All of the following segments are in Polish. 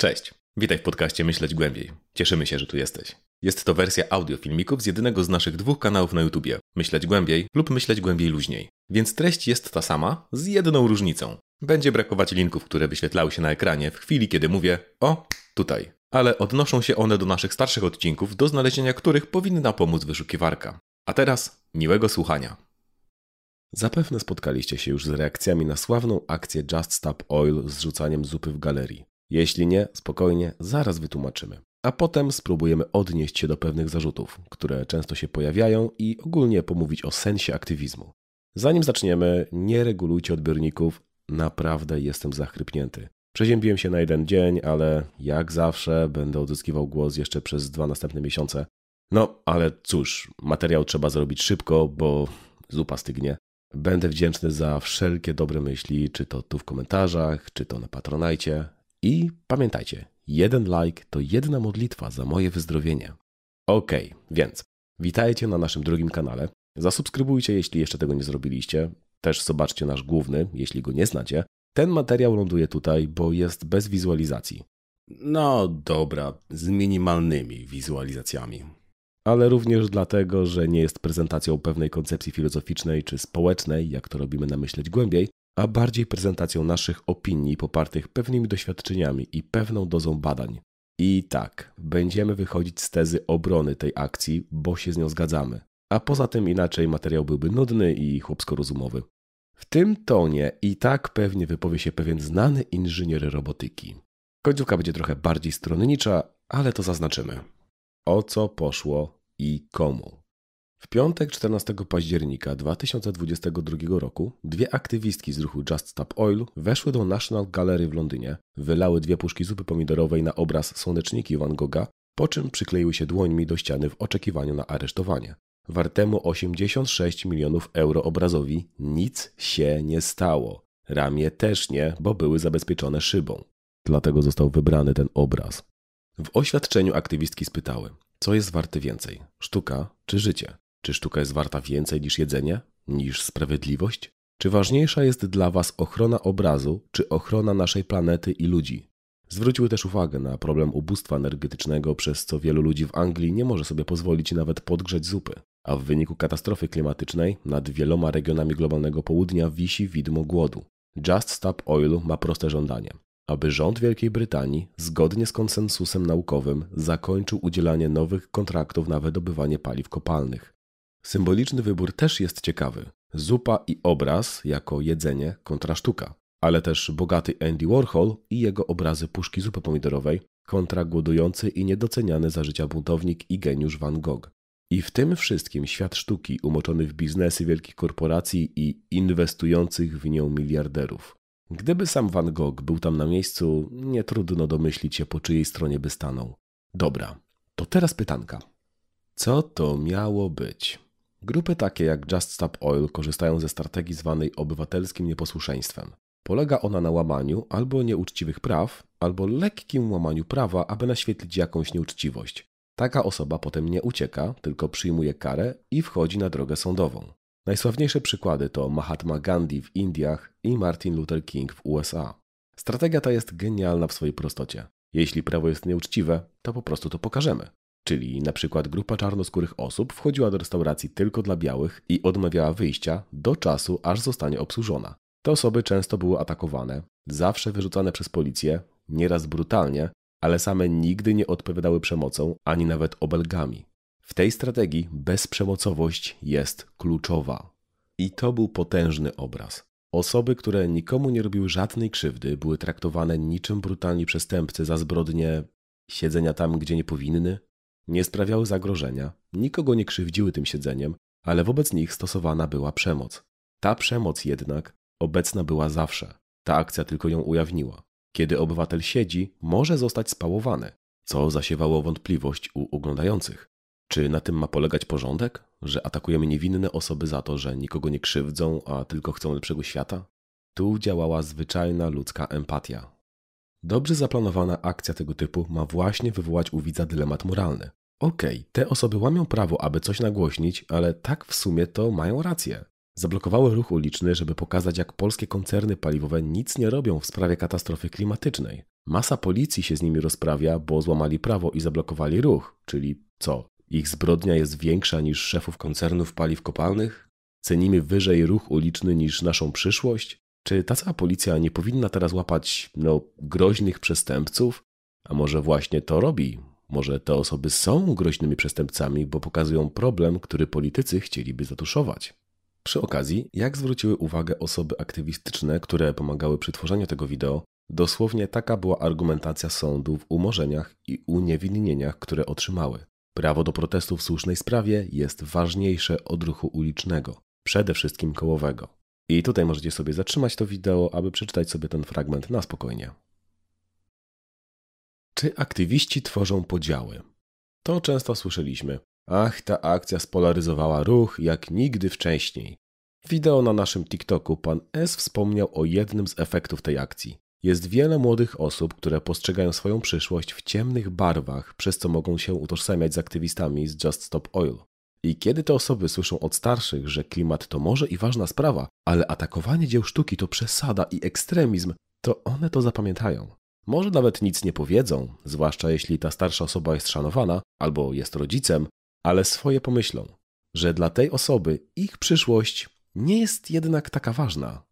Cześć, witaj w podcaście Myśleć Głębiej. Cieszymy się, że tu jesteś. Jest to wersja audio filmików z jednego z naszych dwóch kanałów na YouTubie Myśleć Głębiej lub Myśleć Głębiej Luźniej. Więc treść jest ta sama, z jedną różnicą. Będzie brakować linków, które wyświetlały się na ekranie w chwili, kiedy mówię o tutaj. Ale odnoszą się one do naszych starszych odcinków, do znalezienia których powinna pomóc wyszukiwarka. A teraz miłego słuchania. Zapewne spotkaliście się już z reakcjami na sławną akcję Just Stop Oil z rzucaniem zupy w galerii. Jeśli nie, spokojnie, zaraz wytłumaczymy. A potem spróbujemy odnieść się do pewnych zarzutów, które często się pojawiają i ogólnie pomówić o sensie aktywizmu. Zanim zaczniemy, nie regulujcie odbiorników, naprawdę jestem zachrypnięty. Przeziębiłem się na jeden dzień, ale jak zawsze będę odzyskiwał głos jeszcze przez dwa następne miesiące. No, ale cóż, materiał trzeba zrobić szybko, bo zupa stygnie. Będę wdzięczny za wszelkie dobre myśli, czy to tu w komentarzach, czy to na Patronajcie. I pamiętajcie, jeden like to jedna modlitwa za moje wyzdrowienie. Ok, więc witajcie na naszym drugim kanale. Zasubskrybujcie, jeśli jeszcze tego nie zrobiliście. Też zobaczcie nasz główny, jeśli go nie znacie. Ten materiał ląduje tutaj, bo jest bez wizualizacji. No dobra, z minimalnymi wizualizacjami. Ale również dlatego, że nie jest prezentacją pewnej koncepcji filozoficznej czy społecznej, jak to robimy na myśleć głębiej, a bardziej prezentacją naszych opinii popartych pewnymi doświadczeniami i pewną dozą badań. I tak, będziemy wychodzić z tezy obrony tej akcji, bo się z nią zgadzamy. A poza tym inaczej materiał byłby nudny i chłopsko-rozumowy. W tym tonie i tak pewnie wypowie się pewien znany inżynier robotyki. Końcówka będzie trochę bardziej stronnicza, ale to zaznaczymy. O co poszło i komu? W piątek 14 października 2022 roku dwie aktywistki z ruchu Just Stop Oil weszły do National Gallery w Londynie, wylały dwie puszki zupy pomidorowej na obraz Słoneczniki Van Gogha, po czym przykleiły się dłońmi do ściany w oczekiwaniu na aresztowanie. Wartemu 86 milionów euro obrazowi nic się nie stało. Ramię też nie, bo były zabezpieczone szybą. Dlatego został wybrany ten obraz. W oświadczeniu aktywistki spytały, co jest warte więcej, sztuka czy życie? Czy sztuka jest warta więcej niż jedzenie, niż sprawiedliwość? Czy ważniejsza jest dla Was ochrona obrazu, czy ochrona naszej planety i ludzi? Zwróciły też uwagę na problem ubóstwa energetycznego, przez co wielu ludzi w Anglii nie może sobie pozwolić nawet podgrzeć zupy, a w wyniku katastrofy klimatycznej nad wieloma regionami globalnego południa wisi widmo głodu. Just Stop Oil ma proste żądanie aby rząd Wielkiej Brytanii, zgodnie z konsensusem naukowym, zakończył udzielanie nowych kontraktów na wydobywanie paliw kopalnych. Symboliczny wybór też jest ciekawy. Zupa i obraz jako jedzenie kontra sztuka, ale też bogaty Andy Warhol i jego obrazy puszki zupy pomidorowej kontra głodujący i niedoceniany za życia buntownik i geniusz Van Gogh. I w tym wszystkim świat sztuki umoczony w biznesy wielkich korporacji i inwestujących w nią miliarderów. Gdyby sam Van Gogh był tam na miejscu, nie trudno domyślić się, po czyjej stronie by stanął. Dobra, to teraz pytanka. Co to miało być? Grupy takie jak Just Stop Oil korzystają ze strategii zwanej obywatelskim nieposłuszeństwem. Polega ona na łamaniu albo nieuczciwych praw, albo lekkim łamaniu prawa, aby naświetlić jakąś nieuczciwość. Taka osoba potem nie ucieka, tylko przyjmuje karę i wchodzi na drogę sądową. Najsławniejsze przykłady to Mahatma Gandhi w Indiach i Martin Luther King w USA. Strategia ta jest genialna w swojej prostocie. Jeśli prawo jest nieuczciwe, to po prostu to pokażemy. Czyli na przykład grupa czarnoskórych osób wchodziła do restauracji tylko dla białych i odmawiała wyjścia do czasu, aż zostanie obsłużona. Te osoby często były atakowane, zawsze wyrzucane przez policję, nieraz brutalnie, ale same nigdy nie odpowiadały przemocą ani nawet obelgami. W tej strategii bezprzemocowość jest kluczowa. I to był potężny obraz. Osoby, które nikomu nie robiły żadnej krzywdy, były traktowane niczym brutalni przestępcy za zbrodnie siedzenia tam, gdzie nie powinny, nie sprawiały zagrożenia, nikogo nie krzywdziły tym siedzeniem, ale wobec nich stosowana była przemoc. Ta przemoc jednak obecna była zawsze. Ta akcja tylko ją ujawniła. Kiedy obywatel siedzi, może zostać spałowany, co zasiewało wątpliwość u oglądających. Czy na tym ma polegać porządek? Że atakujemy niewinne osoby za to, że nikogo nie krzywdzą, a tylko chcą lepszego świata? Tu działała zwyczajna ludzka empatia. Dobrze zaplanowana akcja tego typu ma właśnie wywołać u widza dylemat moralny. Okej, okay, te osoby łamią prawo, aby coś nagłośnić, ale tak w sumie to mają rację. zablokowały ruch uliczny, żeby pokazać, jak polskie koncerny paliwowe nic nie robią w sprawie katastrofy klimatycznej. Masa policji się z nimi rozprawia, bo złamali prawo i zablokowali ruch, czyli co? Ich zbrodnia jest większa niż szefów koncernów paliw kopalnych? Cenimy wyżej ruch uliczny niż naszą przyszłość? Czy ta cała policja nie powinna teraz łapać, no, groźnych przestępców? A może właśnie to robi? Może te osoby są groźnymi przestępcami, bo pokazują problem, który politycy chcieliby zatuszować? Przy okazji, jak zwróciły uwagę osoby aktywistyczne, które pomagały przy tworzeniu tego wideo, dosłownie taka była argumentacja sądu w umorzeniach i uniewinnieniach, które otrzymały. Prawo do protestu w słusznej sprawie jest ważniejsze od ruchu ulicznego, przede wszystkim kołowego. I tutaj możecie sobie zatrzymać to wideo, aby przeczytać sobie ten fragment na spokojnie. Czy aktywiści tworzą podziały? To często słyszeliśmy. Ach, ta akcja spolaryzowała ruch jak nigdy wcześniej. Wideo na naszym TikToku pan S wspomniał o jednym z efektów tej akcji. Jest wiele młodych osób, które postrzegają swoją przyszłość w ciemnych barwach, przez co mogą się utożsamiać z aktywistami z Just Stop Oil. I kiedy te osoby słyszą od starszych, że klimat to może i ważna sprawa, ale atakowanie dzieł sztuki to przesada i ekstremizm, to one to zapamiętają. Może nawet nic nie powiedzą, zwłaszcza jeśli ta starsza osoba jest szanowana albo jest rodzicem, ale swoje pomyślą, że dla tej osoby ich przyszłość nie jest jednak taka ważna.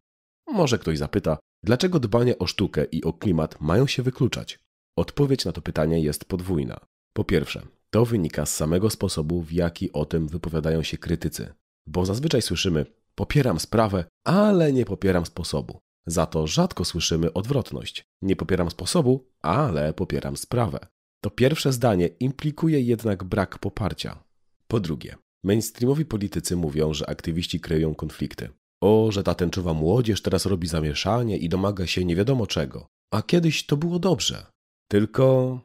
Może ktoś zapyta, dlaczego dbanie o sztukę i o klimat mają się wykluczać? Odpowiedź na to pytanie jest podwójna. Po pierwsze, to wynika z samego sposobu, w jaki o tym wypowiadają się krytycy. Bo zazwyczaj słyszymy: popieram sprawę, ale nie popieram sposobu. Za to rzadko słyszymy odwrotność: nie popieram sposobu, ale popieram sprawę. To pierwsze zdanie implikuje jednak brak poparcia. Po drugie, mainstreamowi politycy mówią, że aktywiści kreują konflikty. O, że ta tęczowa młodzież teraz robi zamieszanie i domaga się nie wiadomo czego. A kiedyś to było dobrze. Tylko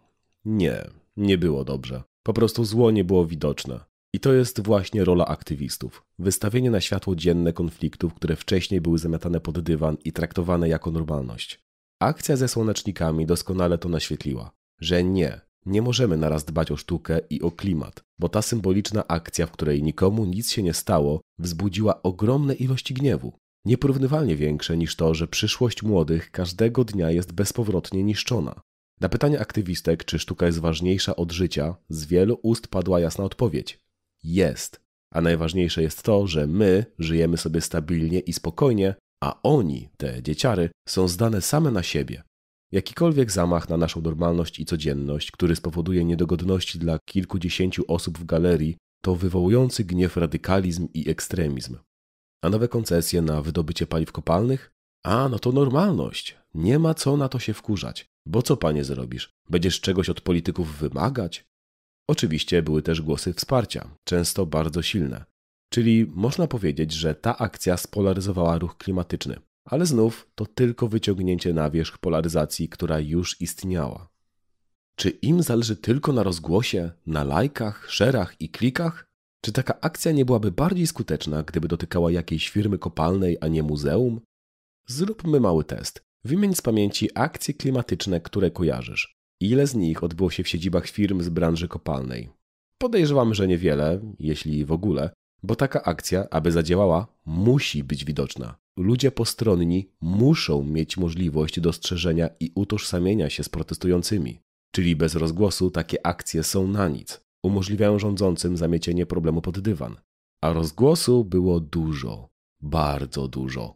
nie, nie było dobrze. Po prostu zło nie było widoczne. I to jest właśnie rola aktywistów. Wystawienie na światło dzienne konfliktów, które wcześniej były zamiatane pod dywan i traktowane jako normalność. Akcja ze słonecznikami doskonale to naświetliła, że nie, nie możemy naraz dbać o sztukę i o klimat, bo ta symboliczna akcja, w której nikomu nic się nie stało, wzbudziła ogromne ilości gniewu. Nieporównywalnie większe niż to, że przyszłość młodych każdego dnia jest bezpowrotnie niszczona. Na pytanie aktywistek, czy sztuka jest ważniejsza od życia, z wielu ust padła jasna odpowiedź: jest. A najważniejsze jest to, że my żyjemy sobie stabilnie i spokojnie, a oni, te dzieciary, są zdane same na siebie. Jakikolwiek zamach na naszą normalność i codzienność, który spowoduje niedogodności dla kilkudziesięciu osób w galerii, to wywołujący gniew radykalizm i ekstremizm. A nowe koncesje na wydobycie paliw kopalnych? A, no to normalność. Nie ma co na to się wkurzać. Bo co panie zrobisz? Będziesz czegoś od polityków wymagać? Oczywiście były też głosy wsparcia, często bardzo silne. Czyli można powiedzieć, że ta akcja spolaryzowała ruch klimatyczny. Ale znów to tylko wyciągnięcie na wierzch polaryzacji, która już istniała. Czy im zależy tylko na rozgłosie, na lajkach, szerach i klikach? Czy taka akcja nie byłaby bardziej skuteczna, gdyby dotykała jakiejś firmy kopalnej, a nie muzeum? Zróbmy mały test. Wymień z pamięci akcje klimatyczne, które kojarzysz. Ile z nich odbyło się w siedzibach firm z branży kopalnej? Podejrzewam, że niewiele, jeśli w ogóle, bo taka akcja, aby zadziałała, musi być widoczna. Ludzie postronni muszą mieć możliwość dostrzeżenia i utożsamienia się z protestującymi. Czyli bez rozgłosu takie akcje są na nic. Umożliwiają rządzącym zamiecienie problemu pod dywan. A rozgłosu było dużo. Bardzo dużo.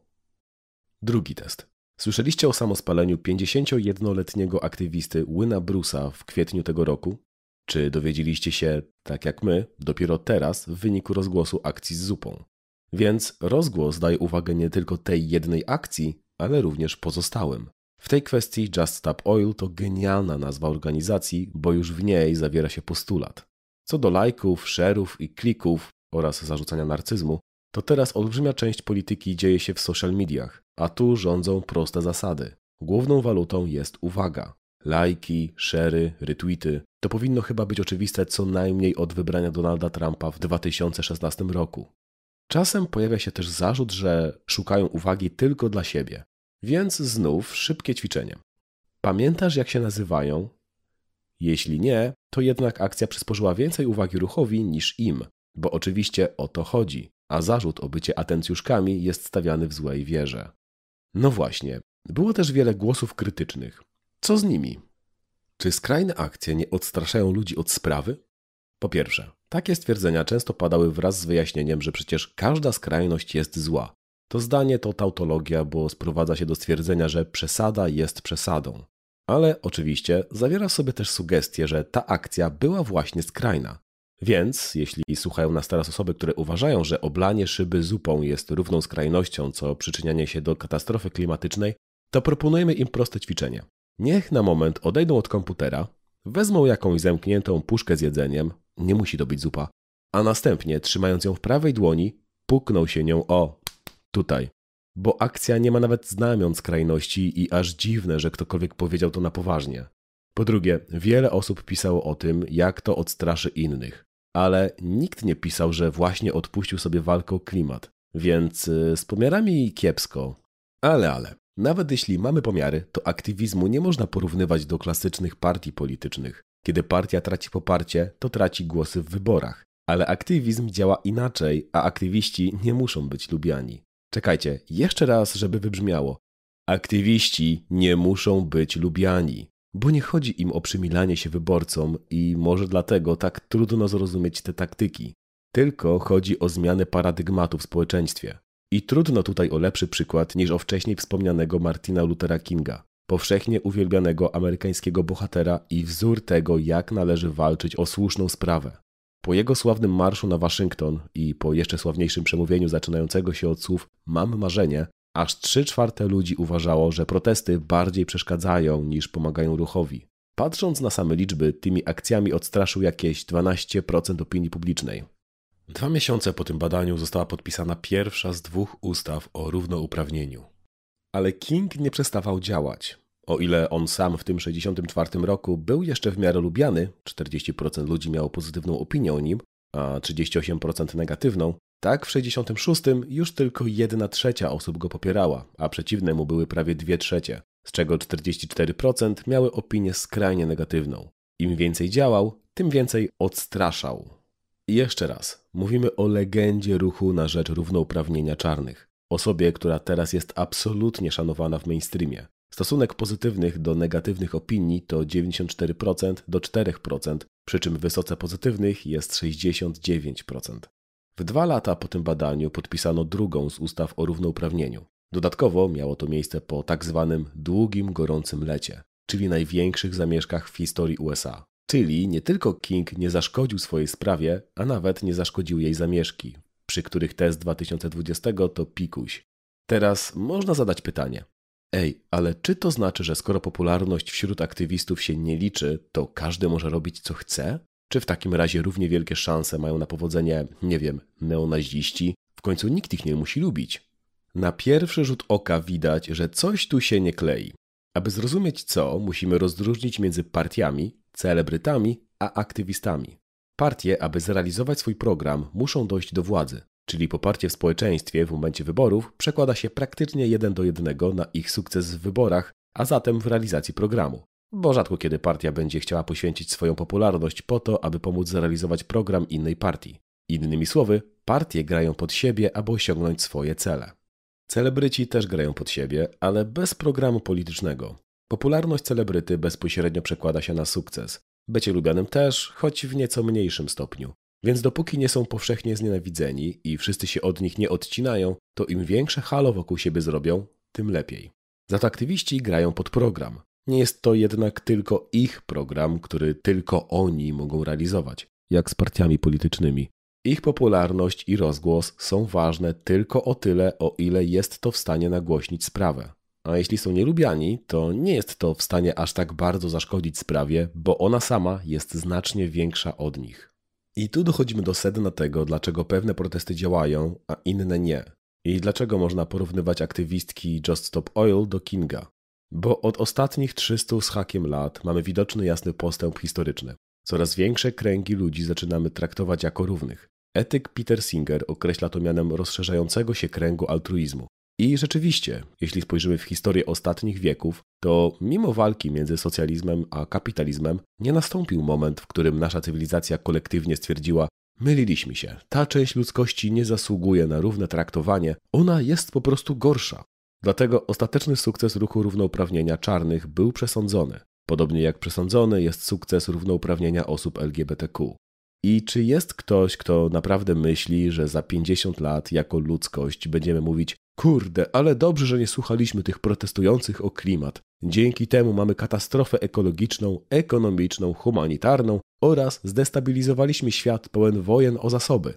Drugi test. Słyszeliście o samospaleniu 51-letniego aktywisty Wyna Brusa w kwietniu tego roku? Czy dowiedzieliście się, tak jak my, dopiero teraz w wyniku rozgłosu akcji z zupą? Więc rozgłos daje uwagę nie tylko tej jednej akcji, ale również pozostałym. W tej kwestii Just Stop Oil to genialna nazwa organizacji, bo już w niej zawiera się postulat. Co do lajków, szerów i klików oraz zarzucania narcyzmu, to teraz olbrzymia część polityki dzieje się w social mediach, a tu rządzą proste zasady. Główną walutą jest uwaga. Lajki, szery, retweety to powinno chyba być oczywiste co najmniej od wybrania Donalda Trumpa w 2016 roku. Czasem pojawia się też zarzut, że szukają uwagi tylko dla siebie. Więc znów szybkie ćwiczenie. Pamiętasz, jak się nazywają? Jeśli nie, to jednak akcja przysporzyła więcej uwagi ruchowi niż im, bo oczywiście o to chodzi. a zarzut o bycie atencjuszkami jest stawiany w złej wierze. No właśnie, było też wiele głosów krytycznych. Co z nimi? Czy skrajne akcje nie odstraszają ludzi od sprawy? Po pierwsze, takie stwierdzenia często padały wraz z wyjaśnieniem, że przecież każda skrajność jest zła. To zdanie to tautologia, bo sprowadza się do stwierdzenia, że przesada jest przesadą. Ale oczywiście zawiera w sobie też sugestię, że ta akcja była właśnie skrajna. Więc, jeśli słuchają nas teraz osoby, które uważają, że oblanie szyby zupą jest równą skrajnością, co przyczynianie się do katastrofy klimatycznej, to proponujemy im proste ćwiczenie. Niech na moment odejdą od komputera, wezmą jakąś zamkniętą puszkę z jedzeniem, nie musi to być zupa, a następnie, trzymając ją w prawej dłoni, pukną się nią o tutaj. Bo akcja nie ma nawet znamion skrajności i aż dziwne, że ktokolwiek powiedział to na poważnie. Po drugie, wiele osób pisało o tym, jak to odstraszy innych, ale nikt nie pisał, że właśnie odpuścił sobie walkę o klimat. Więc y, z pomiarami kiepsko. Ale, ale. Nawet jeśli mamy pomiary, to aktywizmu nie można porównywać do klasycznych partii politycznych. Kiedy partia traci poparcie, to traci głosy w wyborach. Ale aktywizm działa inaczej, a aktywiści nie muszą być lubiani. Czekajcie, jeszcze raz, żeby wybrzmiało. Aktywiści nie muszą być lubiani, bo nie chodzi im o przymilanie się wyborcom i może dlatego tak trudno zrozumieć te taktyki. Tylko chodzi o zmianę paradygmatu w społeczeństwie. I trudno tutaj o lepszy przykład niż o wcześniej wspomnianego Martina Luthera Kinga, powszechnie uwielbianego amerykańskiego bohatera i wzór tego, jak należy walczyć o słuszną sprawę. Po jego sławnym marszu na Waszyngton i po jeszcze sławniejszym przemówieniu zaczynającego się od słów Mam marzenie, aż trzy czwarte ludzi uważało, że protesty bardziej przeszkadzają niż pomagają ruchowi. Patrząc na same liczby, tymi akcjami odstraszył jakieś 12% opinii publicznej. Dwa miesiące po tym badaniu została podpisana pierwsza z dwóch ustaw o równouprawnieniu. Ale King nie przestawał działać. O ile on sam w tym 64 roku był jeszcze w miarę lubiany, 40% ludzi miało pozytywną opinię o nim, a 38% negatywną, tak w 66 już tylko 1 trzecia osób go popierała, a przeciwne mu były prawie 2 trzecie, z czego 44% miały opinię skrajnie negatywną. Im więcej działał, tym więcej odstraszał. I jeszcze raz, mówimy o legendzie ruchu na rzecz równouprawnienia czarnych. Osobie, która teraz jest absolutnie szanowana w mainstreamie. Stosunek pozytywnych do negatywnych opinii to 94% do 4%, przy czym wysoce pozytywnych jest 69%. W dwa lata po tym badaniu podpisano drugą z ustaw o równouprawnieniu. Dodatkowo miało to miejsce po tak zwanym długim, gorącym lecie, czyli największych zamieszkach w historii USA. Czyli nie tylko King nie zaszkodził swojej sprawie, a nawet nie zaszkodził jej zamieszki, przy których test 2020 to pikuś. Teraz można zadać pytanie, Ej, ale czy to znaczy, że skoro popularność wśród aktywistów się nie liczy, to każdy może robić co chce? Czy w takim razie równie wielkie szanse mają na powodzenie, nie wiem, neonaziści? W końcu nikt ich nie musi lubić. Na pierwszy rzut oka widać, że coś tu się nie klei. Aby zrozumieć co, musimy rozróżnić między partiami, celebrytami a aktywistami. Partie, aby zrealizować swój program, muszą dojść do władzy czyli poparcie w społeczeństwie w momencie wyborów, przekłada się praktycznie jeden do jednego na ich sukces w wyborach, a zatem w realizacji programu. Bo rzadko kiedy partia będzie chciała poświęcić swoją popularność po to, aby pomóc zrealizować program innej partii. Innymi słowy, partie grają pod siebie, aby osiągnąć swoje cele. Celebryci też grają pod siebie, ale bez programu politycznego. Popularność celebryty bezpośrednio przekłada się na sukces. Bycie lubianym też, choć w nieco mniejszym stopniu. Więc dopóki nie są powszechnie znienawidzeni i wszyscy się od nich nie odcinają, to im większe halo wokół siebie zrobią, tym lepiej. Za to aktywiści grają pod program. Nie jest to jednak tylko ich program, który tylko oni mogą realizować, jak z partiami politycznymi. Ich popularność i rozgłos są ważne tylko o tyle, o ile jest to w stanie nagłośnić sprawę. A jeśli są nielubiani, to nie jest to w stanie aż tak bardzo zaszkodzić sprawie, bo ona sama jest znacznie większa od nich. I tu dochodzimy do sedna tego, dlaczego pewne protesty działają, a inne nie. I dlaczego można porównywać aktywistki Just Stop Oil do Kinga. Bo od ostatnich 300 z hakiem lat mamy widoczny jasny postęp historyczny. Coraz większe kręgi ludzi zaczynamy traktować jako równych. Etyk Peter Singer określa to mianem rozszerzającego się kręgu altruizmu. I rzeczywiście, jeśli spojrzymy w historię ostatnich wieków, to mimo walki między socjalizmem a kapitalizmem, nie nastąpił moment, w którym nasza cywilizacja kolektywnie stwierdziła: Myliliśmy się. Ta część ludzkości nie zasługuje na równe traktowanie, ona jest po prostu gorsza. Dlatego ostateczny sukces ruchu równouprawnienia czarnych był przesądzony. Podobnie jak przesądzony jest sukces równouprawnienia osób LGBTQ. I czy jest ktoś, kto naprawdę myśli, że za 50 lat jako ludzkość będziemy mówić: Kurde, ale dobrze, że nie słuchaliśmy tych protestujących o klimat. Dzięki temu mamy katastrofę ekologiczną, ekonomiczną, humanitarną oraz zdestabilizowaliśmy świat pełen wojen o zasoby.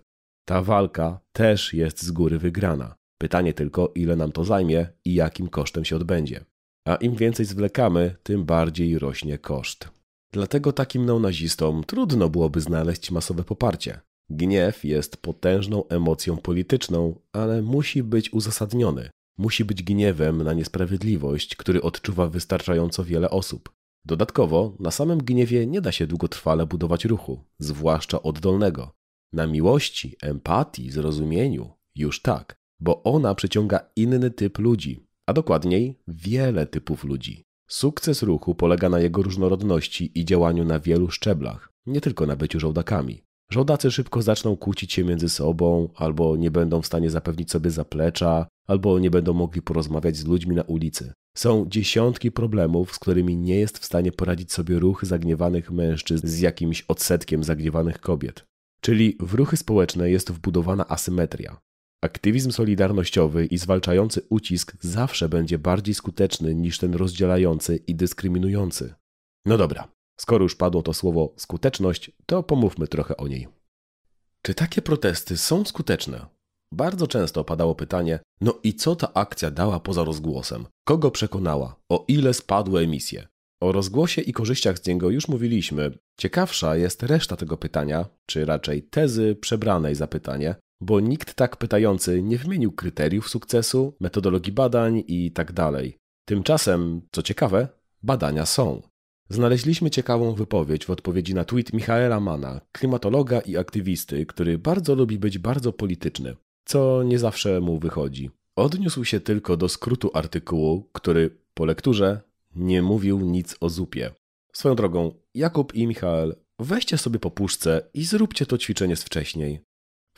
Ta walka też jest z góry wygrana. Pytanie tylko, ile nam to zajmie i jakim kosztem się odbędzie. A im więcej zwlekamy, tym bardziej rośnie koszt. Dlatego takim neonazistom trudno byłoby znaleźć masowe poparcie. Gniew jest potężną emocją polityczną, ale musi być uzasadniony. Musi być gniewem na niesprawiedliwość, który odczuwa wystarczająco wiele osób. Dodatkowo, na samym gniewie nie da się długotrwale budować ruchu, zwłaszcza oddolnego. Na miłości, empatii, zrozumieniu już tak, bo ona przyciąga inny typ ludzi, a dokładniej wiele typów ludzi. Sukces ruchu polega na jego różnorodności i działaniu na wielu szczeblach, nie tylko na byciu żołdakami. Żołdacy szybko zaczną kłócić się między sobą, albo nie będą w stanie zapewnić sobie zaplecza, albo nie będą mogli porozmawiać z ludźmi na ulicy. Są dziesiątki problemów, z którymi nie jest w stanie poradzić sobie ruch zagniewanych mężczyzn z jakimś odsetkiem zagniewanych kobiet. Czyli w ruchy społeczne jest wbudowana asymetria. Aktywizm solidarnościowy i zwalczający ucisk zawsze będzie bardziej skuteczny niż ten rozdzielający i dyskryminujący. No dobra, skoro już padło to słowo skuteczność, to pomówmy trochę o niej. Czy takie protesty są skuteczne? Bardzo często padało pytanie: no i co ta akcja dała poza rozgłosem? Kogo przekonała? O ile spadły emisje? O rozgłosie i korzyściach z niego już mówiliśmy. Ciekawsza jest reszta tego pytania, czy raczej tezy przebranej za pytanie, bo nikt tak pytający nie wymienił kryteriów sukcesu, metodologii badań i tak dalej. Tymczasem, co ciekawe, badania są. Znaleźliśmy ciekawą wypowiedź w odpowiedzi na tweet Michaela Mana, klimatologa i aktywisty, który bardzo lubi być bardzo polityczny, co nie zawsze mu wychodzi. Odniósł się tylko do skrótu artykułu, który po lekturze nie mówił nic o zupie. Swoją drogą, Jakub i Michael, weźcie sobie po puszce i zróbcie to ćwiczenie z wcześniej.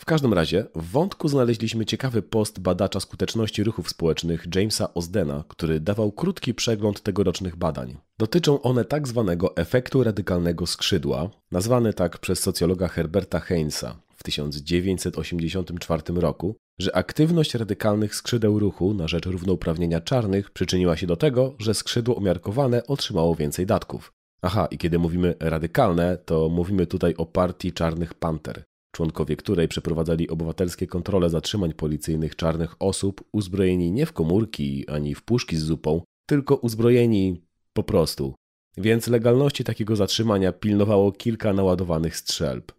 W każdym razie w wątku znaleźliśmy ciekawy post badacza skuteczności ruchów społecznych Jamesa Osdena, który dawał krótki przegląd tegorocznych badań. Dotyczą one tak zwanego efektu radykalnego skrzydła, nazwany tak przez socjologa Herberta Heinza w 1984 roku, że aktywność radykalnych skrzydeł ruchu na rzecz równouprawnienia czarnych przyczyniła się do tego, że skrzydło umiarkowane otrzymało więcej datków. Aha, i kiedy mówimy radykalne, to mówimy tutaj o partii Czarnych Panter członkowie której przeprowadzali obywatelskie kontrole zatrzymań policyjnych czarnych osób, uzbrojeni nie w komórki ani w puszki z zupą, tylko uzbrojeni po prostu. Więc legalności takiego zatrzymania pilnowało kilka naładowanych strzelb.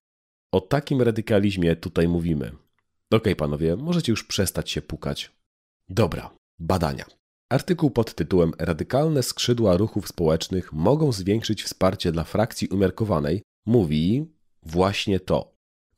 O takim radykalizmie tutaj mówimy. Okej, okay, panowie, możecie już przestać się pukać. Dobra, badania. Artykuł pod tytułem Radykalne skrzydła ruchów społecznych mogą zwiększyć wsparcie dla frakcji umiarkowanej mówi właśnie to.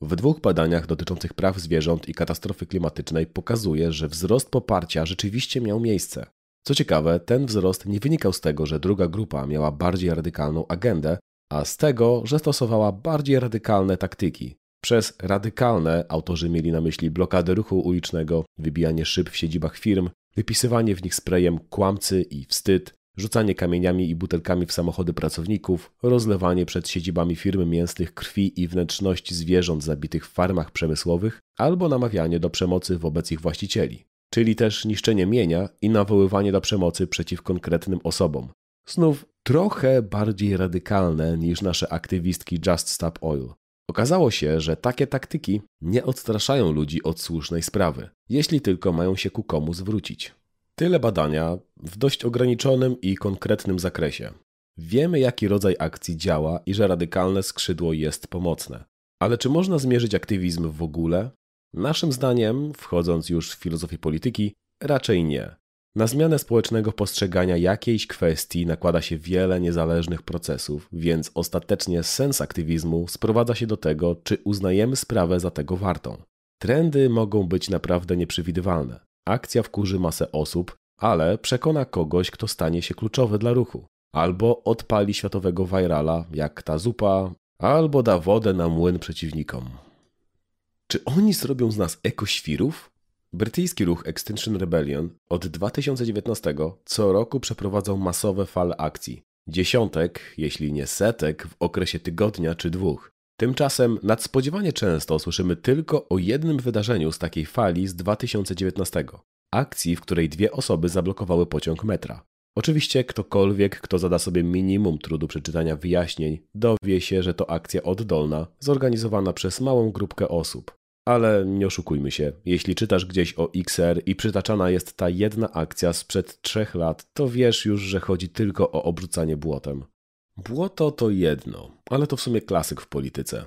W dwóch badaniach dotyczących praw zwierząt i katastrofy klimatycznej pokazuje, że wzrost poparcia rzeczywiście miał miejsce. Co ciekawe, ten wzrost nie wynikał z tego, że druga grupa miała bardziej radykalną agendę, a z tego, że stosowała bardziej radykalne taktyki. Przez radykalne autorzy mieli na myśli blokadę ruchu ulicznego, wybijanie szyb w siedzibach firm, wypisywanie w nich sprayem kłamcy i wstyd, rzucanie kamieniami i butelkami w samochody pracowników, rozlewanie przed siedzibami firmy mięsnych krwi i wnętrzności zwierząt zabitych w farmach przemysłowych albo namawianie do przemocy wobec ich właścicieli, czyli też niszczenie mienia i nawoływanie do przemocy przeciw konkretnym osobom. Znów trochę bardziej radykalne niż nasze aktywistki Just Stop Oil. Okazało się, że takie taktyki nie odstraszają ludzi od słusznej sprawy, jeśli tylko mają się ku komu zwrócić. Tyle badania w dość ograniczonym i konkretnym zakresie. Wiemy, jaki rodzaj akcji działa i że radykalne skrzydło jest pomocne. Ale czy można zmierzyć aktywizm w ogóle? Naszym zdaniem, wchodząc już w filozofię polityki, raczej nie. Na zmianę społecznego postrzegania jakiejś kwestii nakłada się wiele niezależnych procesów, więc ostatecznie sens aktywizmu sprowadza się do tego, czy uznajemy sprawę za tego wartą. Trendy mogą być naprawdę nieprzewidywalne. Akcja wkurzy masę osób, ale przekona kogoś, kto stanie się kluczowy dla ruchu. Albo odpali światowego virala, jak ta zupa, albo da wodę na młyn przeciwnikom. Czy oni zrobią z nas ekoświrów? Brytyjski ruch Extinction Rebellion od 2019 co roku przeprowadzał masowe fale akcji. Dziesiątek, jeśli nie setek, w okresie tygodnia czy dwóch. Tymczasem nadspodziewanie często słyszymy tylko o jednym wydarzeniu z takiej fali z 2019. Akcji, w której dwie osoby zablokowały pociąg metra. Oczywiście ktokolwiek, kto zada sobie minimum trudu przeczytania wyjaśnień, dowie się, że to akcja oddolna, zorganizowana przez małą grupkę osób. Ale nie oszukujmy się, jeśli czytasz gdzieś o XR i przytaczana jest ta jedna akcja sprzed trzech lat, to wiesz już, że chodzi tylko o obrzucanie błotem. Błoto to jedno, ale to w sumie klasyk w polityce.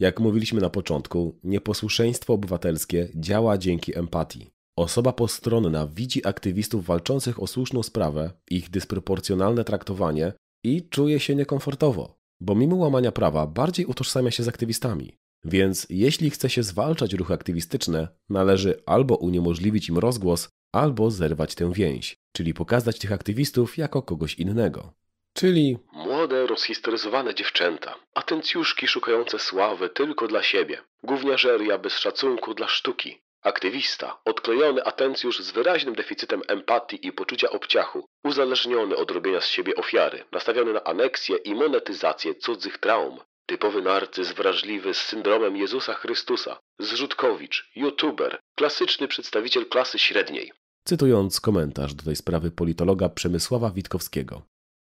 Jak mówiliśmy na początku, nieposłuszeństwo obywatelskie działa dzięki empatii. Osoba postronna widzi aktywistów walczących o słuszną sprawę, ich dysproporcjonalne traktowanie i czuje się niekomfortowo, bo mimo łamania prawa bardziej utożsamia się z aktywistami. Więc jeśli chce się zwalczać ruchy aktywistyczne, należy albo uniemożliwić im rozgłos, albo zerwać tę więź, czyli pokazać tych aktywistów jako kogoś innego. Czyli młode, rozhistoryzowane dziewczęta, atencjuszki szukające sławy tylko dla siebie, gówniarzeria bez szacunku dla sztuki, aktywista, odklejony atencjusz z wyraźnym deficytem empatii i poczucia obciachu, uzależniony od robienia z siebie ofiary, nastawiony na aneksję i monetyzację cudzych traum, typowy narcyz wrażliwy z syndromem Jezusa Chrystusa, zrzutkowicz, youtuber, klasyczny przedstawiciel klasy średniej. Cytując komentarz do tej sprawy politologa Przemysława Witkowskiego.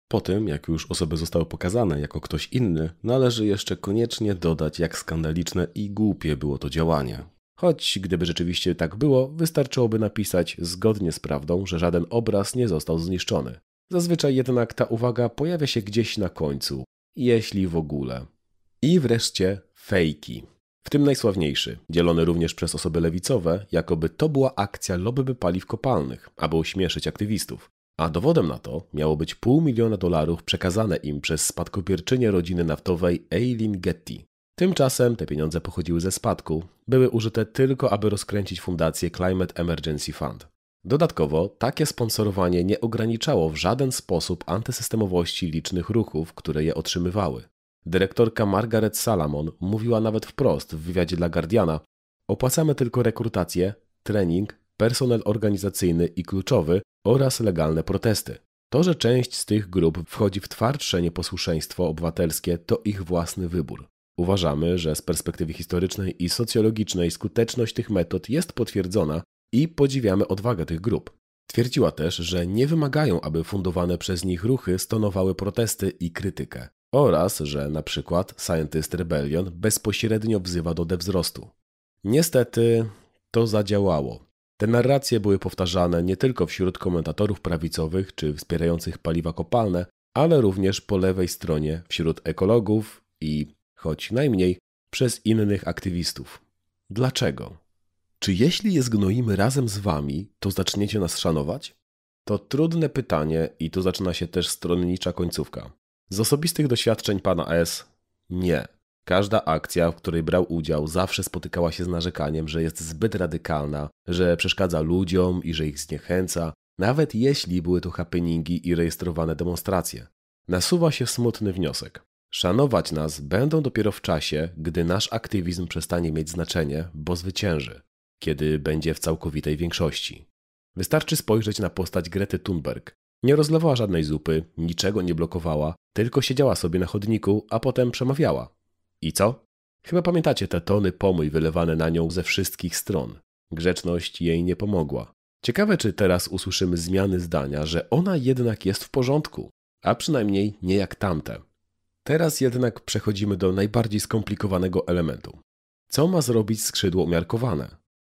Po tym, jak już osoby zostały pokazane jako ktoś inny, należy jeszcze koniecznie dodać, jak skandaliczne i głupie było to działanie. Choć gdyby rzeczywiście tak było, wystarczyłoby napisać zgodnie z prawdą, że żaden obraz nie został zniszczony. Zazwyczaj jednak ta uwaga pojawia się gdzieś na końcu, jeśli w ogóle. I wreszcie fejki. W tym najsławniejszy, dzielony również przez osoby lewicowe, jakoby to była akcja lobby paliw kopalnych, aby ośmieszyć aktywistów. A dowodem na to miało być pół miliona dolarów przekazane im przez spadkobierczynię rodziny naftowej Eileen Getty. Tymczasem te pieniądze pochodziły ze spadku, były użyte tylko, aby rozkręcić fundację Climate Emergency Fund. Dodatkowo, takie sponsorowanie nie ograniczało w żaden sposób antysystemowości licznych ruchów, które je otrzymywały. Dyrektorka Margaret Salamon mówiła nawet wprost w wywiadzie dla Guardiana: Opłacamy tylko rekrutację, trening, personel organizacyjny i kluczowy oraz legalne protesty. To, że część z tych grup wchodzi w twardsze nieposłuszeństwo obywatelskie, to ich własny wybór. Uważamy, że z perspektywy historycznej i socjologicznej skuteczność tych metod jest potwierdzona i podziwiamy odwagę tych grup. Twierdziła też, że nie wymagają, aby fundowane przez nich ruchy stonowały protesty i krytykę, oraz że na przykład Scientist Rebellion bezpośrednio wzywa do dewzrostu. Niestety to zadziałało. Te narracje były powtarzane nie tylko wśród komentatorów prawicowych czy wspierających paliwa kopalne, ale również po lewej stronie wśród ekologów i choć najmniej, przez innych aktywistów. Dlaczego? Czy jeśli je zgnoimy razem z wami, to zaczniecie nas szanować? To trudne pytanie i tu zaczyna się też stronnicza końcówka. Z osobistych doświadczeń pana S. Nie. Każda akcja, w której brał udział, zawsze spotykała się z narzekaniem, że jest zbyt radykalna, że przeszkadza ludziom i że ich zniechęca, nawet jeśli były to happeningi i rejestrowane demonstracje. Nasuwa się smutny wniosek. Szanować nas będą dopiero w czasie, gdy nasz aktywizm przestanie mieć znaczenie, bo zwycięży, kiedy będzie w całkowitej większości. Wystarczy spojrzeć na postać Grety Thunberg. Nie rozlewała żadnej zupy, niczego nie blokowała, tylko siedziała sobie na chodniku, a potem przemawiała. I co? Chyba pamiętacie te tony pomój wylewane na nią ze wszystkich stron. Grzeczność jej nie pomogła. Ciekawe, czy teraz usłyszymy zmiany zdania, że ona jednak jest w porządku, a przynajmniej nie jak tamte. Teraz jednak przechodzimy do najbardziej skomplikowanego elementu. Co ma zrobić skrzydło umiarkowane?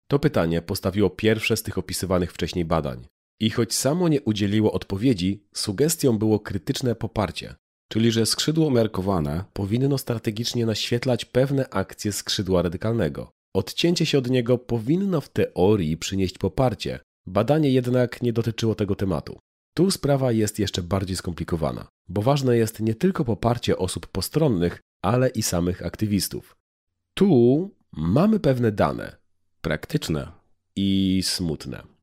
To pytanie postawiło pierwsze z tych opisywanych wcześniej badań. I choć samo nie udzieliło odpowiedzi, sugestią było krytyczne poparcie, czyli że skrzydło umiarkowane powinno strategicznie naświetlać pewne akcje skrzydła radykalnego. Odcięcie się od niego powinno w teorii przynieść poparcie, badanie jednak nie dotyczyło tego tematu. Tu sprawa jest jeszcze bardziej skomplikowana, bo ważne jest nie tylko poparcie osób postronnych, ale i samych aktywistów. Tu mamy pewne dane, praktyczne i smutne.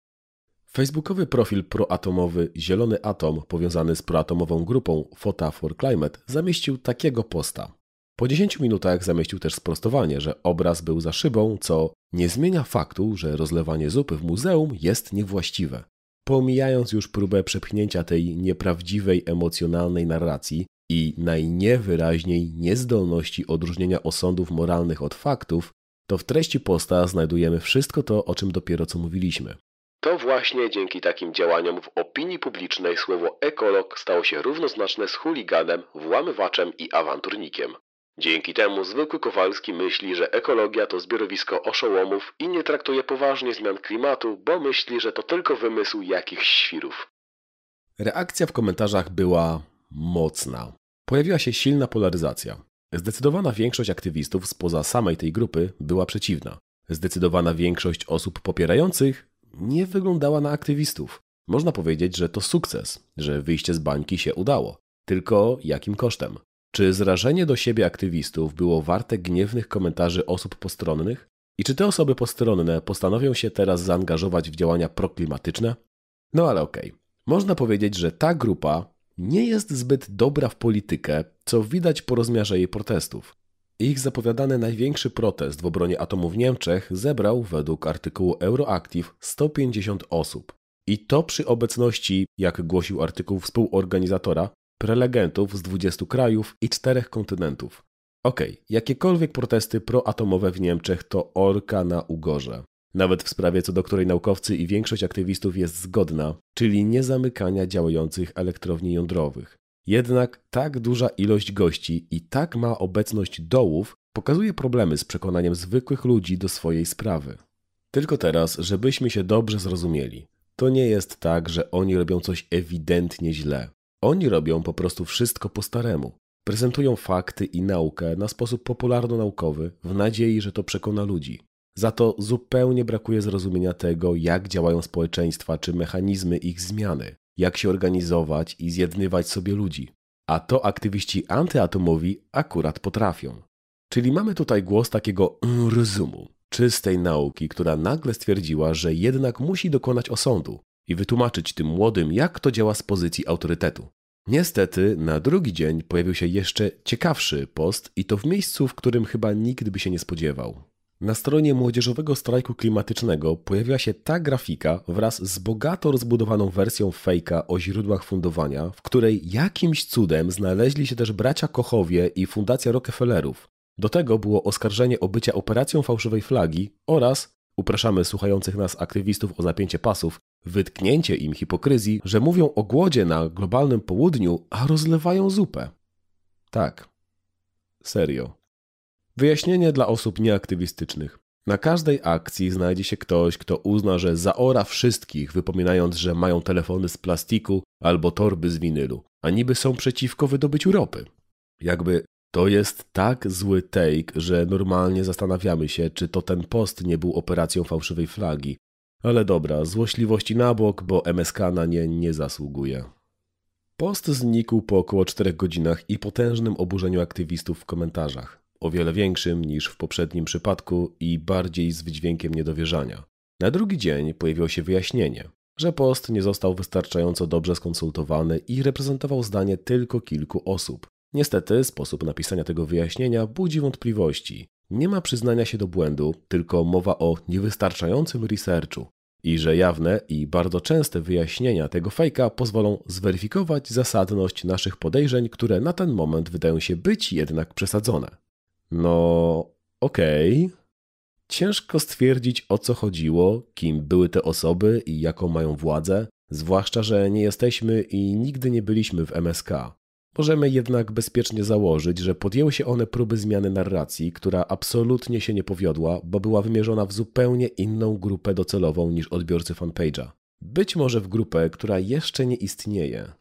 Facebookowy profil proatomowy Zielony Atom, powiązany z proatomową grupą Fota for Climate, zamieścił takiego posta. Po 10 minutach zamieścił też sprostowanie, że obraz był za szybą, co nie zmienia faktu, że rozlewanie zupy w muzeum jest niewłaściwe. Pomijając już próbę przepchnięcia tej nieprawdziwej emocjonalnej narracji i najniewyraźniej niezdolności odróżnienia osądów moralnych od faktów, to w treści posta znajdujemy wszystko to, o czym dopiero co mówiliśmy. To właśnie dzięki takim działaniom w opinii publicznej słowo ekolog stało się równoznaczne z chuliganem, włamywaczem i awanturnikiem. Dzięki temu zwykły Kowalski myśli, że ekologia to zbiorowisko oszołomów i nie traktuje poważnie zmian klimatu, bo myśli, że to tylko wymysł jakichś świrów. Reakcja w komentarzach była mocna. Pojawiła się silna polaryzacja. Zdecydowana większość aktywistów spoza samej tej grupy była przeciwna. Zdecydowana większość osób popierających nie wyglądała na aktywistów. Można powiedzieć, że to sukces, że wyjście z bańki się udało. Tylko jakim kosztem? Czy zrażenie do siebie aktywistów było warte gniewnych komentarzy osób postronnych? I czy te osoby postronne postanowią się teraz zaangażować w działania proklimatyczne? No ale okej. Okay. Można powiedzieć, że ta grupa nie jest zbyt dobra w politykę, co widać po rozmiarze jej protestów. Ich zapowiadany największy protest w obronie atomu w Niemczech zebrał według artykułu Euroactiv 150 osób. I to przy obecności, jak głosił artykuł współorganizatora, prelegentów z 20 krajów i czterech kontynentów. Okej, okay, jakiekolwiek protesty proatomowe w Niemczech to orka na ugorze. Nawet w sprawie, co do której naukowcy i większość aktywistów jest zgodna, czyli niezamykania działających elektrowni jądrowych. Jednak tak duża ilość gości i tak ma obecność dołów pokazuje problemy z przekonaniem zwykłych ludzi do swojej sprawy. Tylko teraz, żebyśmy się dobrze zrozumieli, to nie jest tak, że oni robią coś ewidentnie źle. Oni robią po prostu wszystko po staremu. Prezentują fakty i naukę na sposób popularno-naukowy w nadziei, że to przekona ludzi. Za to zupełnie brakuje zrozumienia tego, jak działają społeczeństwa czy mechanizmy ich zmiany, jak się organizować i zjednywać sobie ludzi. A to aktywiści antyatomowi akurat potrafią. Czyli mamy tutaj głos takiego rozumu, czystej nauki, która nagle stwierdziła, że jednak musi dokonać osądu i wytłumaczyć tym młodym, jak to działa z pozycji autorytetu. Niestety, na drugi dzień pojawił się jeszcze ciekawszy post i to w miejscu, w którym chyba nikt by się nie spodziewał. Na stronie młodzieżowego strajku klimatycznego pojawiła się ta grafika wraz z bogato rozbudowaną wersją fejka o źródłach fundowania, w której jakimś cudem znaleźli się też bracia Kochowie i Fundacja Rockefellerów. Do tego było oskarżenie o bycie operacją fałszywej flagi oraz, upraszamy słuchających nas aktywistów o zapięcie pasów, wytknięcie im hipokryzji, że mówią o głodzie na globalnym południu, a rozlewają zupę. Tak. Serio. Wyjaśnienie dla osób nieaktywistycznych. Na każdej akcji znajdzie się ktoś, kto uzna, że zaora wszystkich, wypominając, że mają telefony z plastiku albo torby z winylu, a niby są przeciwko wydobyciu ropy. Jakby to jest tak zły take, że normalnie zastanawiamy się, czy to ten post nie był operacją fałszywej flagi. Ale dobra, złośliwości na bok, bo MSK na nie nie zasługuje. Post znikł po około 4 godzinach i potężnym oburzeniu aktywistów w komentarzach o wiele większym niż w poprzednim przypadku i bardziej z wydźwiękiem niedowierzania. Na drugi dzień pojawiło się wyjaśnienie, że post nie został wystarczająco dobrze skonsultowany i reprezentował zdanie tylko kilku osób. Niestety sposób napisania tego wyjaśnienia budzi wątpliwości. Nie ma przyznania się do błędu, tylko mowa o niewystarczającym researchu i że jawne i bardzo częste wyjaśnienia tego fejka pozwolą zweryfikować zasadność naszych podejrzeń, które na ten moment wydają się być jednak przesadzone. No, okej. Okay. Ciężko stwierdzić o co chodziło, kim były te osoby i jaką mają władzę, zwłaszcza, że nie jesteśmy i nigdy nie byliśmy w MSK. Możemy jednak bezpiecznie założyć, że podjęły się one próby zmiany narracji, która absolutnie się nie powiodła, bo była wymierzona w zupełnie inną grupę docelową niż odbiorcy fanpage'a. Być może w grupę, która jeszcze nie istnieje.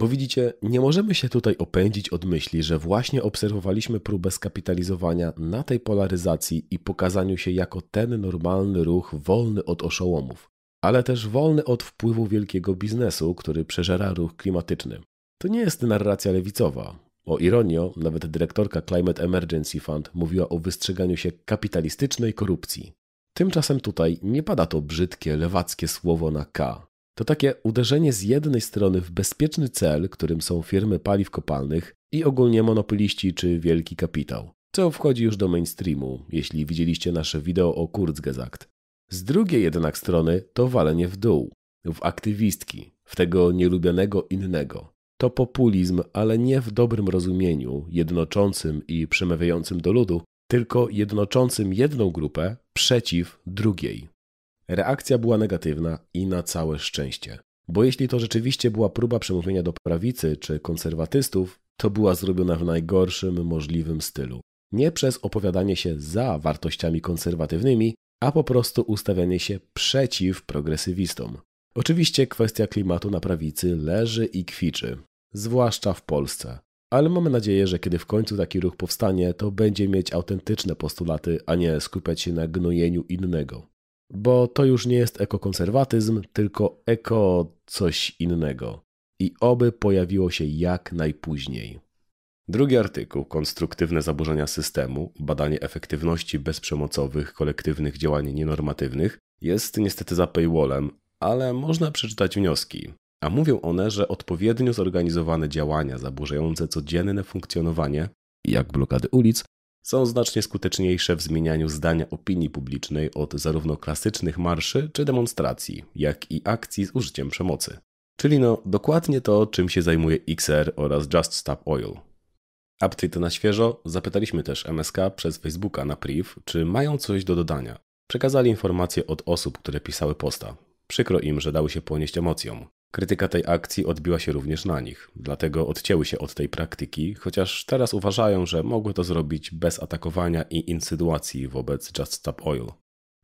Bo widzicie, nie możemy się tutaj opędzić od myśli, że właśnie obserwowaliśmy próbę skapitalizowania na tej polaryzacji i pokazaniu się jako ten normalny ruch wolny od oszołomów, ale też wolny od wpływu wielkiego biznesu, który przeżera ruch klimatyczny. To nie jest narracja lewicowa. O ironio, nawet dyrektorka Climate Emergency Fund mówiła o wystrzeganiu się kapitalistycznej korupcji. Tymczasem tutaj nie pada to brzydkie, lewackie słowo na K. To takie uderzenie z jednej strony w bezpieczny cel, którym są firmy paliw kopalnych, i ogólnie monopoliści czy wielki kapitał, co wchodzi już do mainstreamu, jeśli widzieliście nasze wideo o Kurzgesagt. Z drugiej jednak strony to walenie w dół, w aktywistki, w tego nielubionego innego. To populizm, ale nie w dobrym rozumieniu, jednoczącym i przemawiającym do ludu, tylko jednoczącym jedną grupę przeciw drugiej. Reakcja była negatywna i na całe szczęście. Bo jeśli to rzeczywiście była próba przemówienia do prawicy czy konserwatystów, to była zrobiona w najgorszym możliwym stylu. Nie przez opowiadanie się za wartościami konserwatywnymi, a po prostu ustawianie się przeciw progresywistom. Oczywiście kwestia klimatu na prawicy leży i kwiczy, zwłaszcza w Polsce. Ale mamy nadzieję, że kiedy w końcu taki ruch powstanie, to będzie mieć autentyczne postulaty, a nie skupiać się na gnojeniu innego. Bo to już nie jest ekokonserwatyzm, tylko eko coś innego. I oby pojawiło się jak najpóźniej. Drugi artykuł, Konstruktywne zaburzenia systemu, badanie efektywności bezprzemocowych, kolektywnych działań nienormatywnych, jest niestety za paywallem, ale można przeczytać wnioski. A mówią one, że odpowiednio zorganizowane działania zaburzające codzienne funkcjonowanie, jak blokady ulic, są znacznie skuteczniejsze w zmienianiu zdania opinii publicznej od zarówno klasycznych marszy czy demonstracji, jak i akcji z użyciem przemocy. Czyli no dokładnie to, czym się zajmuje XR oraz Just Stop Oil. Update na świeżo, zapytaliśmy też MSK przez Facebooka na priv, czy mają coś do dodania. Przekazali informacje od osób, które pisały posta. Przykro im, że dały się ponieść emocjom. Krytyka tej akcji odbiła się również na nich, dlatego odcięły się od tej praktyki, chociaż teraz uważają, że mogły to zrobić bez atakowania i insynuacji wobec Just Stop Oil.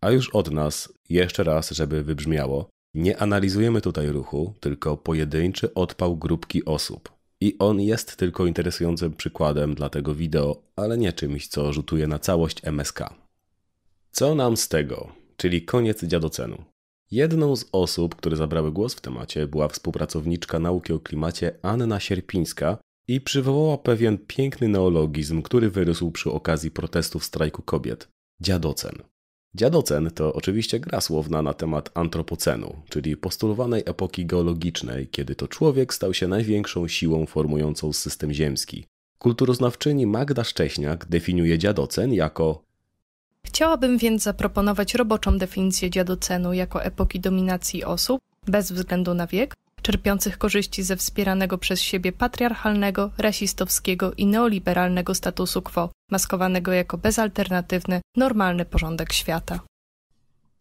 A już od nas, jeszcze raz, żeby wybrzmiało, nie analizujemy tutaj ruchu, tylko pojedynczy odpał grupki osób. I on jest tylko interesującym przykładem dla tego wideo, ale nie czymś, co rzutuje na całość MSK. Co nam z tego? Czyli koniec dziadocenu. Jedną z osób, które zabrały głos w temacie, była współpracowniczka nauki o klimacie Anna Sierpińska i przywołała pewien piękny neologizm, który wyrósł przy okazji protestów strajku kobiet dziadocen. Dziadocen to oczywiście gra słowna na temat antropocenu, czyli postulowanej epoki geologicznej, kiedy to człowiek stał się największą siłą formującą system ziemski. Kulturoznawczyni Magda Szcześniak definiuje dziadocen jako Chciałabym więc zaproponować roboczą definicję dziadocenu jako epoki dominacji osób, bez względu na wiek, czerpiących korzyści ze wspieranego przez siebie patriarchalnego, rasistowskiego i neoliberalnego statusu quo, maskowanego jako bezalternatywny, normalny porządek świata.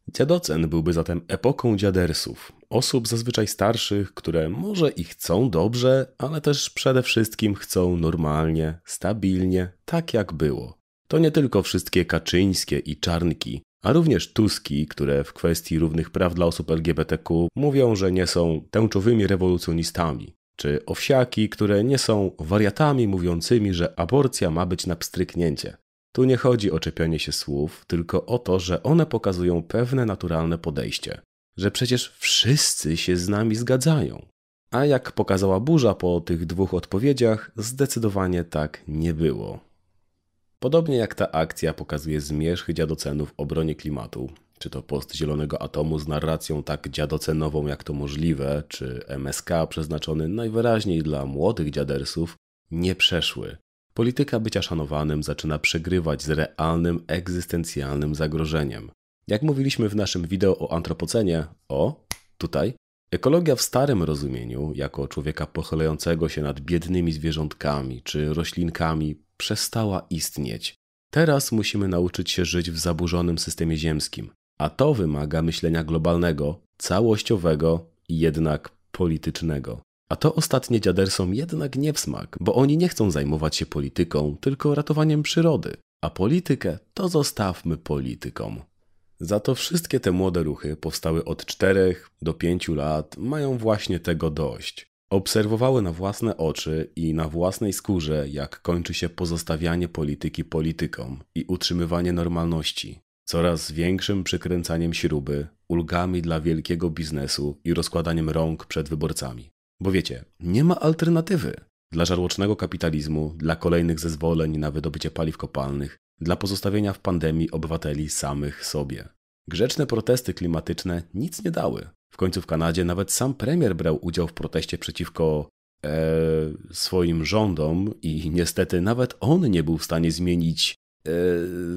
Dziadocen byłby zatem epoką dziadersów, osób zazwyczaj starszych, które może i chcą dobrze, ale też przede wszystkim chcą normalnie, stabilnie, tak jak było. To nie tylko wszystkie Kaczyńskie i Czarnki, a również Tuski, które w kwestii równych praw dla osób LGBTQ mówią, że nie są tęczowymi rewolucjonistami, czy owsiaki, które nie są wariatami mówiącymi, że aborcja ma być na pstryknięcie. Tu nie chodzi o czepianie się słów, tylko o to, że one pokazują pewne naturalne podejście, że przecież wszyscy się z nami zgadzają. A jak pokazała burza po tych dwóch odpowiedziach, zdecydowanie tak nie było. Podobnie jak ta akcja pokazuje zmierzch dziadocenów w obronie klimatu, czy to post Zielonego Atomu z narracją tak dziadocenową jak to możliwe, czy MSK przeznaczony najwyraźniej dla młodych dziadersów, nie przeszły. Polityka bycia szanowanym zaczyna przegrywać z realnym, egzystencjalnym zagrożeniem. Jak mówiliśmy w naszym wideo o antropocenie, o, tutaj, ekologia w starym rozumieniu, jako człowieka pochylającego się nad biednymi zwierzątkami czy roślinkami, przestała istnieć. Teraz musimy nauczyć się żyć w zaburzonym systemie ziemskim, a to wymaga myślenia globalnego, całościowego i jednak politycznego. A to ostatnie dziadersom jednak nie w smak, bo oni nie chcą zajmować się polityką, tylko ratowaniem przyrody. A politykę to zostawmy politykom. Za to wszystkie te młode ruchy powstały od 4 do 5 lat, mają właśnie tego dość. Obserwowały na własne oczy i na własnej skórze, jak kończy się pozostawianie polityki politykom i utrzymywanie normalności, coraz większym przykręcaniem śruby, ulgami dla wielkiego biznesu i rozkładaniem rąk przed wyborcami. Bo wiecie, nie ma alternatywy dla żarłocznego kapitalizmu, dla kolejnych zezwoleń na wydobycie paliw kopalnych, dla pozostawienia w pandemii obywateli samych sobie. Grzeczne protesty klimatyczne nic nie dały. W końcu w Kanadzie nawet sam premier brał udział w proteście przeciwko e, swoim rządom i niestety nawet on nie był w stanie zmienić e,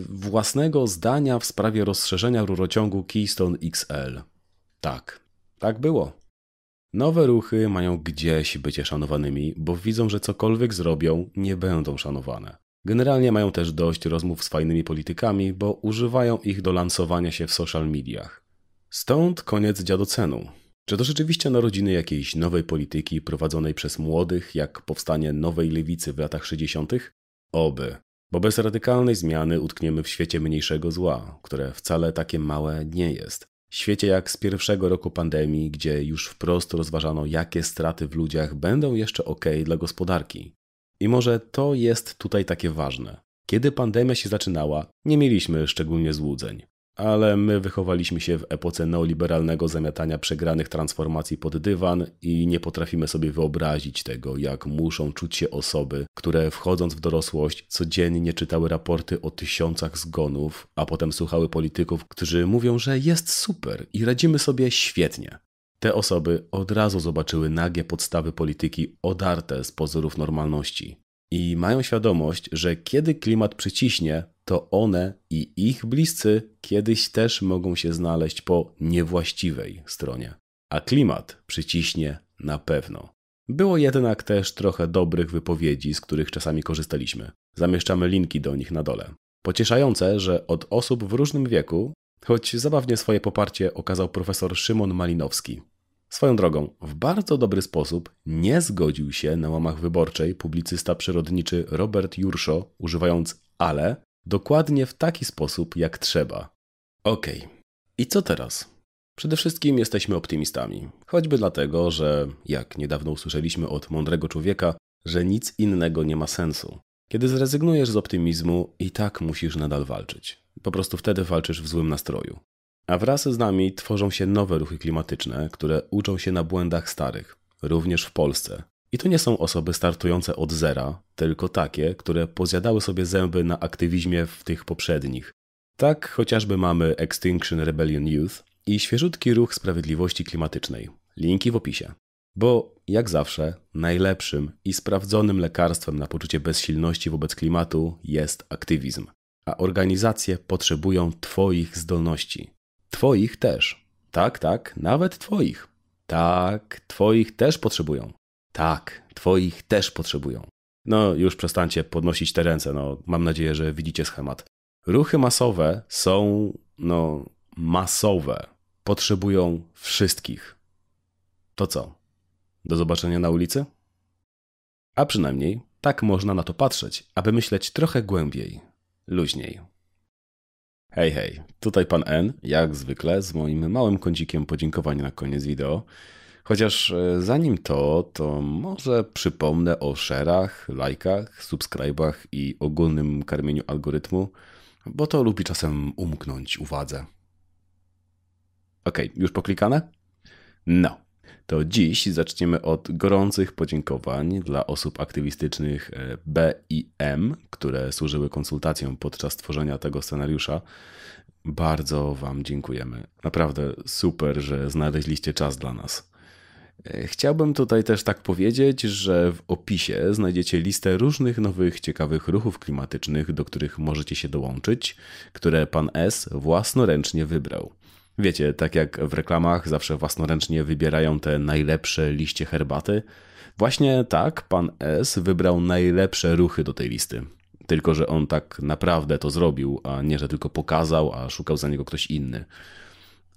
własnego zdania w sprawie rozszerzenia rurociągu Keystone XL. Tak, tak było. Nowe ruchy mają gdzieś bycie szanowanymi, bo widzą, że cokolwiek zrobią, nie będą szanowane. Generalnie mają też dość rozmów z fajnymi politykami, bo używają ich do lansowania się w social mediach. Stąd koniec dziadocenu. Czy to rzeczywiście narodziny jakiejś nowej polityki prowadzonej przez młodych, jak powstanie nowej lewicy w latach 60.? Oby. Bo bez radykalnej zmiany utkniemy w świecie mniejszego zła, które wcale takie małe nie jest. Świecie jak z pierwszego roku pandemii, gdzie już wprost rozważano, jakie straty w ludziach będą jeszcze ok dla gospodarki. I może to jest tutaj takie ważne. Kiedy pandemia się zaczynała, nie mieliśmy szczególnie złudzeń. Ale my wychowaliśmy się w epoce neoliberalnego zamiatania przegranych transformacji pod dywan i nie potrafimy sobie wyobrazić tego, jak muszą czuć się osoby, które wchodząc w dorosłość codziennie czytały raporty o tysiącach zgonów, a potem słuchały polityków, którzy mówią, że jest super i radzimy sobie świetnie. Te osoby od razu zobaczyły nagie podstawy polityki odarte z pozorów normalności. I mają świadomość, że kiedy klimat przyciśnie, to one i ich bliscy kiedyś też mogą się znaleźć po niewłaściwej stronie. A klimat przyciśnie na pewno. Było jednak też trochę dobrych wypowiedzi, z których czasami korzystaliśmy. Zamieszczamy linki do nich na dole. Pocieszające, że od osób w różnym wieku, choć zabawnie swoje poparcie okazał profesor Szymon Malinowski. Swoją drogą, w bardzo dobry sposób nie zgodził się na łamach wyborczej publicysta przyrodniczy Robert Jurszo, używając ale dokładnie w taki sposób, jak trzeba. Okej, okay. i co teraz? Przede wszystkim jesteśmy optymistami, choćby dlatego, że, jak niedawno usłyszeliśmy od mądrego człowieka, że nic innego nie ma sensu. Kiedy zrezygnujesz z optymizmu, i tak musisz nadal walczyć. Po prostu wtedy walczysz w złym nastroju. A wraz z nami tworzą się nowe ruchy klimatyczne, które uczą się na błędach starych, również w Polsce. I to nie są osoby startujące od zera, tylko takie, które pozjadały sobie zęby na aktywizmie w tych poprzednich. Tak chociażby mamy Extinction Rebellion Youth i świeżutki ruch sprawiedliwości klimatycznej. Linki w opisie. Bo, jak zawsze, najlepszym i sprawdzonym lekarstwem na poczucie bezsilności wobec klimatu jest aktywizm. A organizacje potrzebują Twoich zdolności. Twoich też. Tak, tak, nawet Twoich. Tak, Twoich też potrzebują. Tak, Twoich też potrzebują. No, już przestańcie podnosić te ręce, no, mam nadzieję, że widzicie schemat. Ruchy masowe są, no, masowe. Potrzebują wszystkich. To co? Do zobaczenia na ulicy? A przynajmniej tak można na to patrzeć, aby myśleć trochę głębiej, luźniej. Hej, hej, tutaj pan N, jak zwykle, z moim małym kącikiem podziękowania na koniec wideo. Chociaż e, zanim to, to może przypomnę o szerach, lajkach, subskrybach i ogólnym karmieniu algorytmu, bo to lubi czasem umknąć uwadze. Ok, już poklikane? No, to dziś zaczniemy od gorących podziękowań dla osób aktywistycznych e, B i M, które służyły konsultacjom podczas tworzenia tego scenariusza. Bardzo Wam dziękujemy. Naprawdę super, że znaleźliście czas dla nas. E, chciałbym tutaj też tak powiedzieć, że w opisie znajdziecie listę różnych nowych, ciekawych ruchów klimatycznych, do których możecie się dołączyć, które pan S własnoręcznie wybrał. Wiecie, tak jak w reklamach zawsze własnoręcznie wybierają te najlepsze liście herbaty, właśnie tak pan S wybrał najlepsze ruchy do tej listy. Tylko, że on tak naprawdę to zrobił, a nie, że tylko pokazał, a szukał za niego ktoś inny.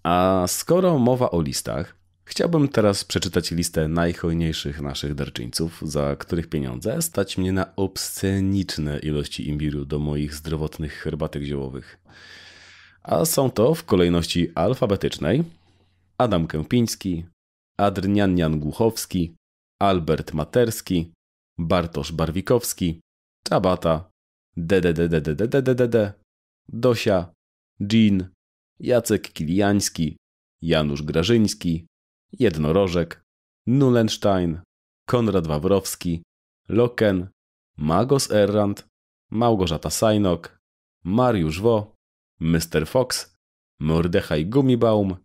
A skoro mowa o listach, chciałbym teraz przeczytać listę najhojniejszych naszych darczyńców, za których pieniądze stać mnie na obsceniczne ilości imbiru do moich zdrowotnych herbatek ziołowych a są to w kolejności alfabetycznej Adam Kępiński, Adrnian Głuchowski, Albert Materski, Bartosz Barwikowski, Czabata, DDDDDDDDD, Dosia, Jean, Jacek Kiliański, Janusz Grażyński, Jednorożek, Nulenstein, Konrad Wawrowski, Loken, Magos Errant, Małgorzata Sajnok, Mariusz Wo, Mr. Fox, Mordechaj Gumibaum,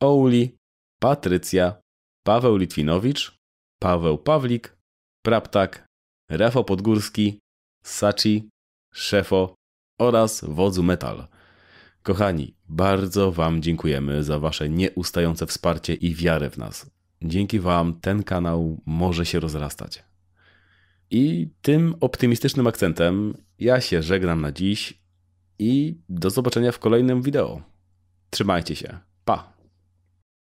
Ouli, Patrycja, Paweł Litwinowicz, Paweł Pawlik, Praptak, Rafał Podgórski, Sachi, Szefo oraz Wodzu Metal. Kochani, bardzo Wam dziękujemy za Wasze nieustające wsparcie i wiarę w nas. Dzięki Wam ten kanał może się rozrastać. I tym optymistycznym akcentem ja się żegnam na dziś i do zobaczenia w kolejnym wideo. Trzymajcie się.